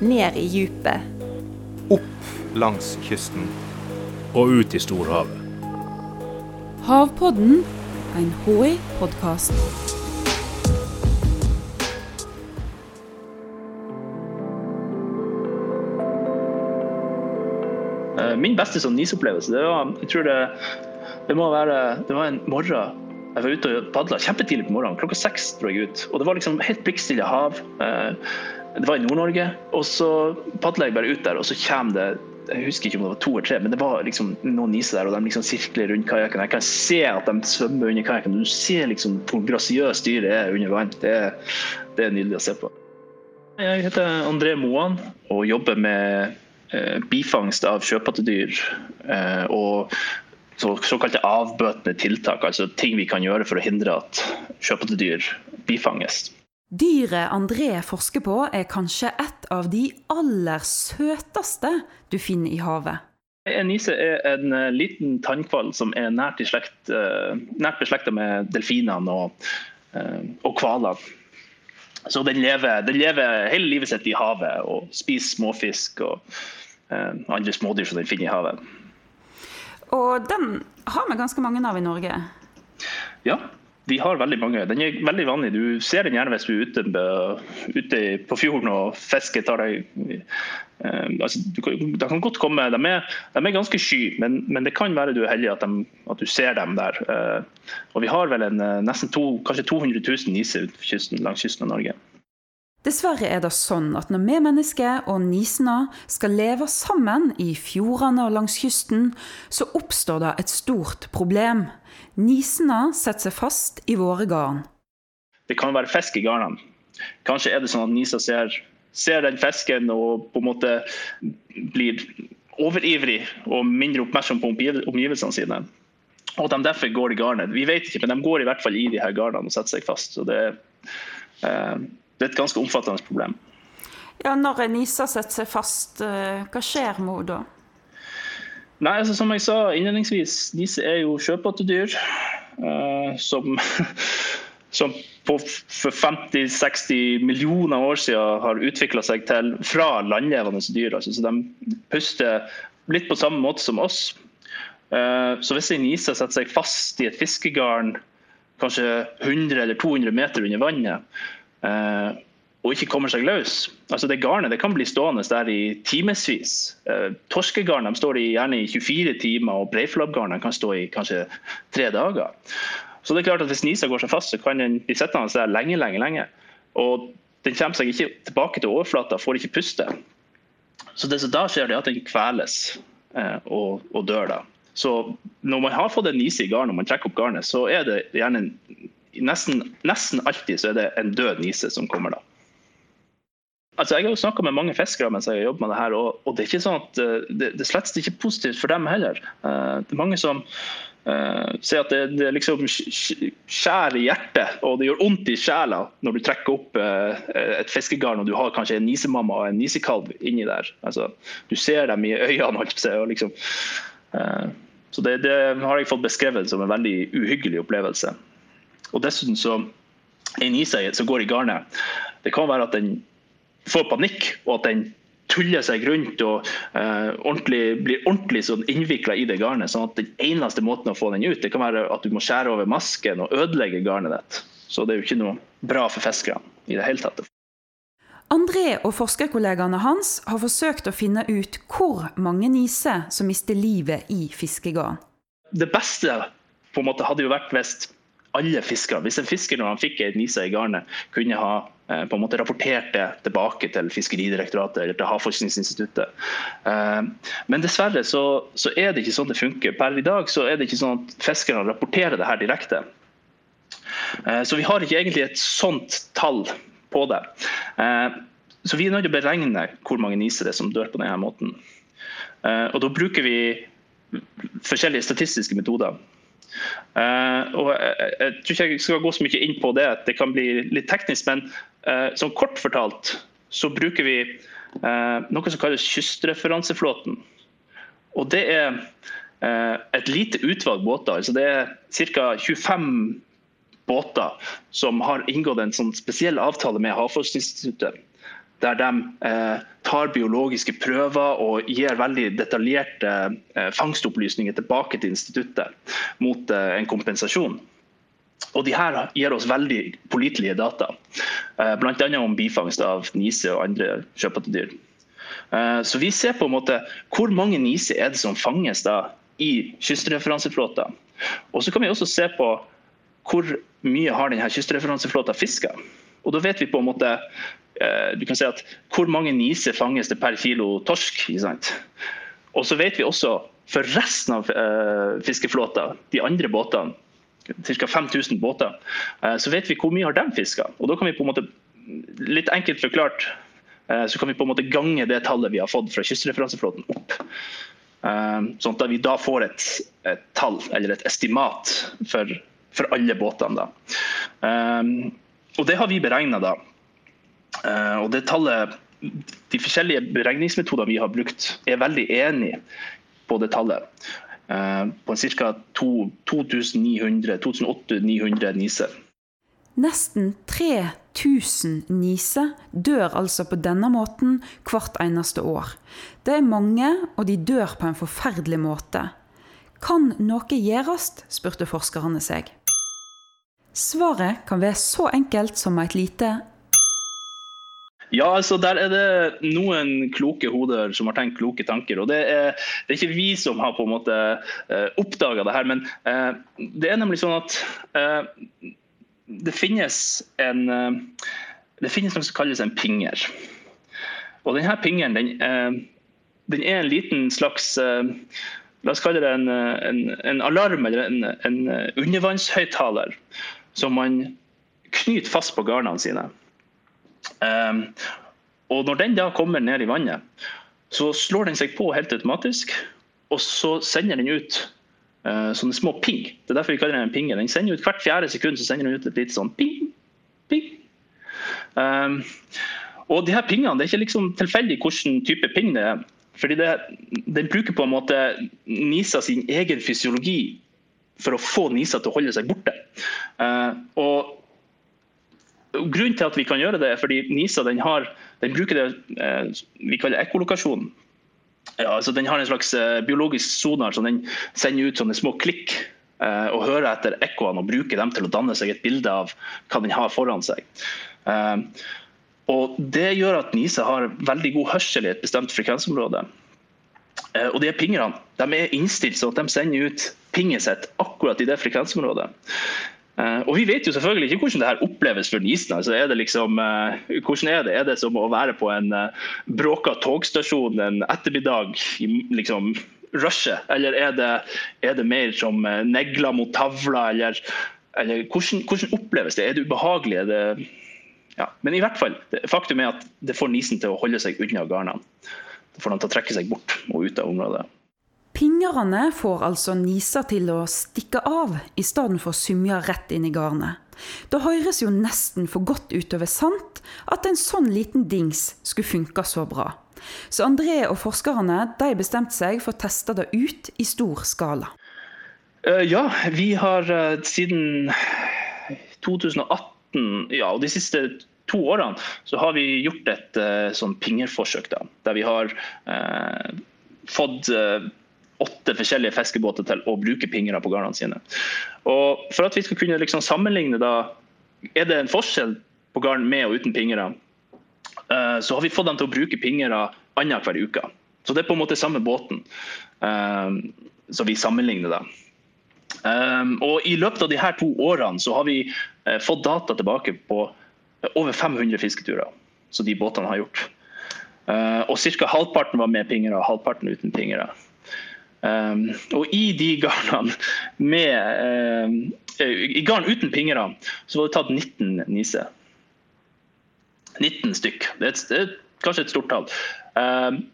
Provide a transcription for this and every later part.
ned i djupet. Opp langs kysten. Og ut i storhavet. Havpodden, en HI-podkast. Eh, Min beste sånn nisopplevelse, det var, jeg tror det, det må være Det var en morgen jeg var ute og padla kjempetidlig på morgenen. Klokka seks dro jeg ut. Og det var liksom helt blikkstille hav. Eh, Det var i Nord-Norge. Og så padla jeg bare ut der, og så kommer det jeg husker ikke om det var to eller tre, men det var liksom noen niser der, og de liksom sirkler rundt kajakken. Jeg kan se at de svømmer under kajakken. Du ser liksom hvor grasiøst dyret er under vann. Det, det er nydelig å se på. Jeg heter André Moan og jobber med eh, bifangst av sjøpattedyr eh, og så, såkalte avbøtende tiltak, altså ting vi kan gjøre for å hindre at sjøpattedyr bifanges. Dyret André forsker på, er kanskje et av de aller søteste du finner i havet. En nise er en eh, liten tannhval som er nært, slekt, eh, nært beslekta med delfinene og, eh, og hvalene. Så den lever, den lever hele livet sitt i havet og spiser småfisk og eh, andre smådyr som den finner i havet. Og den har vi ganske mange av i Norge. Ja, vi har veldig mange. Den er veldig vanlig. Du ser den gjerne hvis du er ute, ute på fjorden og fisker. tar deg eh, altså, du, De kan godt komme. De er, de er ganske sky, men, men det kan være du er heldig at, de, at du ser dem der. Eh, og vi har vel en, eh, nesten to, kanskje 200 000 niser langs kysten av Norge. Dessverre er det sånn at når vi mennesker og nisene skal leve sammen i fjordene og langs kysten, så oppstår det et stort problem. Nisene setter seg fast i våre garn. Det kan være fisk i garnene. Kanskje er det sånn at nisa ser, ser den fisken og på en måte blir overivrig og mindre oppmerksom på omgivelsene sine. Og at de derfor går i garnet. Vi vet ikke, men de går i hvert fall i de her garnene og setter seg fast. Så det, eh, det er et ganske omfattende problem. Ja, Når en nise setter seg fast, eh, hva skjer med henne da? Nei, altså Som jeg sa innledningsvis, disse er jo sjøpattedyr uh, som, som på, for 50-60 millioner år siden har utvikla seg til fra landlevende dyr. Altså, så de puster litt på samme måte som oss. Uh, så hvis en nise setter seg fast i et fiskegarn kanskje 100 eller 200 meter under vannet, og ikke kommer seg løs. Altså Det garnet det kan bli stående der i timevis. Eh, torskegarn de står i gjerne i 24 timer, og breiflabbgarn kan stå i kanskje tre dager. Så det er klart at Hvis nisa går seg fast, så kan den bli sittende der lenge, lenge, lenge. Og den kommer seg ikke tilbake til overflata, får ikke puste. Så det som da skjer, det at den kveles eh, og, og dør da. Så når man har fått en nise i garnet, og man trekker opp garnet, så er det gjerne en, nesten, nesten alltid så er det en død nise som kommer da. Altså, jeg har jo snakka med mange fiskere mens jeg har jobbet med det her, og, og det er ikke sånn at eh, det, det slett ikke positivt for dem heller. Eh, det er mange som uh, sier at det, det liksom sk- sk- skjærer i hjertet, og det gjør vondt i sjela når du trekker opp uh, et fiskegarn og du har kanskje en nisemamma og en nisekalv inni der. Altså, du ser dem i øynene, og liksom, uh, så det, det har jeg fått beskrevet som en veldig uhyggelig opplevelse. Og dessuten så en nise som går i garnet, det kan være at den får panikk, og at den tuller seg rundt og uh, ordentlig, blir ordentlig sånn innvikla i det garnet. sånn at Den eneste måten å få den ut, det kan være at du må skjære over masken og ødelegge garnet ditt. Så det er jo ikke noe bra for fiskerne i det hele tatt. André og forskerkollegaene hans har forsøkt å finne ut hvor mange niser som mister livet i fiskegarn. Det beste på en måte hadde jo vært hvis alle fiskere, hvis en fisker når han fikk en nise i garnet, kunne ha eh, på en måte rapportert det tilbake til Fiskeridirektoratet eller til Havforskningsinstituttet. Eh, Men dessverre så, så er det ikke sånn det funker. Per i dag så er det ikke sånn at fiskerne rapporterer det her direkte. Eh, Så vi har ikke egentlig et sånt tall på det. Så vi er nødt til å beregne hvor mange niser er som dør på denne måten. Og da bruker vi forskjellige statistiske metoder. Eh, og jeg, jeg, tror ikke jeg skal gå så mye inn på det, det kan bli litt teknisk. Men som sånn kort fortalt så bruker vi eh, noe som kalles kystreferanseflåten. Og det er eh, et lite utvalg båter. altså Det er ca. 25 båter som har inngått en sånn spesiell avtale med Havforskningsinstituttet. Der de eh, tar biologiske prøver og gir veldig detaljerte eh, fangstopplysninger tilbake til instituttet mot eh, en kompensasjon. Og de her gir oss veldig pålitelige data, eh, bl.a. om bifangst av nise og andre sjøpattedyr. Så vi ser på en måte hvor mange nise er det som fanges da i kystreferanseflåta. Og så kan vi også se på hvor mye har denne kystreferanseflåta fiska. Og da vet vi på en måte eh, du kan si at hvor mange niser fanges det per kilo torsk. Og så vet vi også for resten av uh, fiskeflåta, de andre båtene, ca. 5000 båter, uh, så vet vi hvor mye har de fiska. Og da kan vi på en måte, litt enkelt forklart, så kan vi på en måte gange det tallet vi har fått fra kystreferanseflåten opp. Sånn at vi da får et, et tall, eller et estimat, for, for alle båtene. Da. Og det har vi beregna da. Eh, og det tallet, De forskjellige beregningsmetodene vi har brukt, er veldig enige på det tallet. Eh, på ca. 2800 niser. Nesten 3000 niser dør altså på denne måten hvert eneste år. Det er mange, og de dør på en forferdelig måte. Kan noe gjøres, spurte forskerne seg. Svaret kan være så enkelt som et lite ja, altså der er det noen kloke hoder som har tenkt kloke tanker. og Det er, det er ikke vi som har på en måte uh, eh, oppdaga det her, men uh, det er nemlig sånn at uh, det finnes en uh, det finnes noe som kalles en pinger. Og denne pingeren den, den er en liten slags La oss kalle det en, en, en alarm eller en, en undervannshøyttaler som man knyter fast på garnene sine. Um, og Når den da kommer ned i vannet, så slår den seg på helt automatisk. Og så sender den ut uh, sånne små ping. Det er derfor vi kaller den en pinge. Den sender ut Hvert fjerde sekund så sender den ut et lite sånn ping, ping. Um, og de her pingene, Det er ikke liksom tilfeldig hvilken type ping det er. fordi det, Den bruker på en måte Nisa sin egen fysiologi for å få Nisa til å holde seg borte. Uh, og Grunnen til at vi kan gjøre det, er fordi Nisa den, har, den bruker det uh, vi kaller ekkolokasjon. Ja, altså den har en slags uh, biologisk sonar som den sender ut sånne små klikk og hører etter ekkoene og bruker dem til å danne seg et bilde av hva den har foran seg. Og Det gjør at Nisa har veldig god hørsel i et bestemt frekvensområde. Og de pingerne de er innstilt sånn at de sender ut pinget sitt akkurat i det frekvensområdet. Uh, og Vi vet jo selvfølgelig ikke hvordan det her oppleves for nisen. Altså, er liksom, uh, hvordan er det? Er det som å være på en uh, bråka togstasjon en ettermiddag i liksom, rushet? Eller er det, er det mer som negler mot tavla? Eller, eller hvordan, hvordan, oppleves det? Er det ubehagelig? Er det, ja. Men i hvert fall, faktum er at det får nisen til å holde seg unna garnene. Det får den til å trekke seg bort og ut av området. Pingerne får altså nisa til å stikke av, i stedet for å symje rett inn i garnet. Det høres jo nesten for godt utover sant at en sånn liten dings skulle funke så bra. Så André og forskerne de bestemte seg for å teste det ut i stor skala. Uh, ja, vi har uh, siden 2018, ja, og de siste to årene, så har vi gjort et uh, sånn pingerforsøk. Da, der vi har fått åtte forskjellige fiskebåter til å bruke pingere på garnene sine. Og For at vi skal kunne liksom sammenligne da, er det en forskjell på garn med og uten pingere, uh, så har vi fått dem til å bruke pingere annenhver uke. Så det er på en måte samme båten som så vi sammenligner det. Um, og I løpet av de her to årene så har vi fått data tilbake på over 500 fisketurer som de båtene har gjort. Og Ca. halvparten var med pingere og halvparten uten pingere. Um, og i de garnene med um, I garn uten pingere så var det tatt 19 niser. 19 stykk. Det er, et, det er kanskje et stort tall. Um,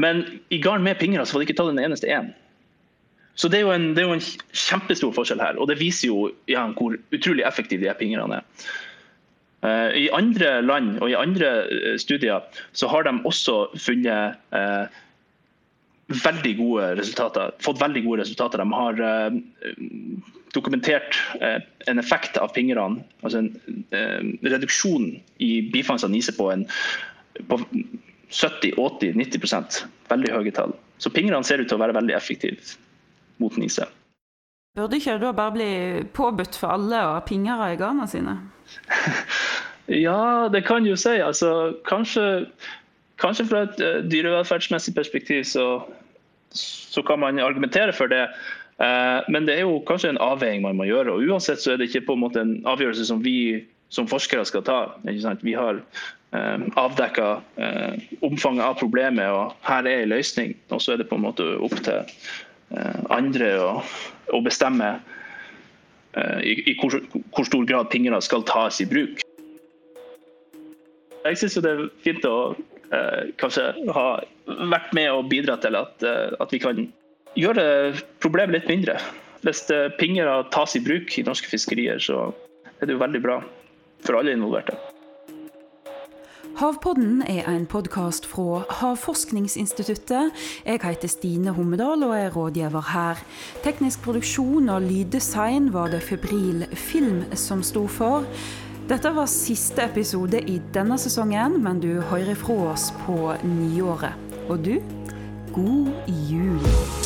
men i garn med pingere så var det ikke tatt en eneste én. Så det er, en, det er, jo en, kjempestor forskjell her, og det viser jo ja, hvor utrolig effektive de her er. Uh, I andre land og i andre uh, studier så har de også funnet uh, veldig gode resultater, fått veldig gode resultater. De har uh, dokumentert uh, en effekt av pingrene, altså en uh, reduksjon i bifangst av nise på, en, på 70-80-90% Veldig høye tall. Så pingrene ser ut til å være veldig effektive mot nise. Burde ikke det da bare bli påbudt for alle å ha pingere i garnene sine? ja, det kan du si. Altså, kanskje, kanskje fra et uh, dyrevelferdsmessig perspektiv så, så, kan man argumentere for det. Uh, men det er jo kanskje en avveining man må gjøre. og Uansett så er det ikke på en måte en avgjørelse som vi som forskere skal ta. Vi har eh, avdekka eh, omfanget av problemet, og her er en løsning. Og så er det på en måte opp til eh, andre å, bestemme eh, i, hvor, stor grad pingler skal tas i bruk. Jeg syns det er fint å eh, kanskje ha vært med og bidra til at, eh, at vi kan gjøre problemet litt mindre. Hvis pingere tas i bruk i norske fiskerier, så er det jo veldig bra for alle involverte. Havpodden er en podkast fra Havforskningsinstituttet. Jeg heter Stine Hommedal og er rådgiver her. Teknisk produksjon og lyddesign var det Febril Film som sto for. Dette var siste episode i denne sesongen, men du hører fra oss på nyåret. Og du, god jul.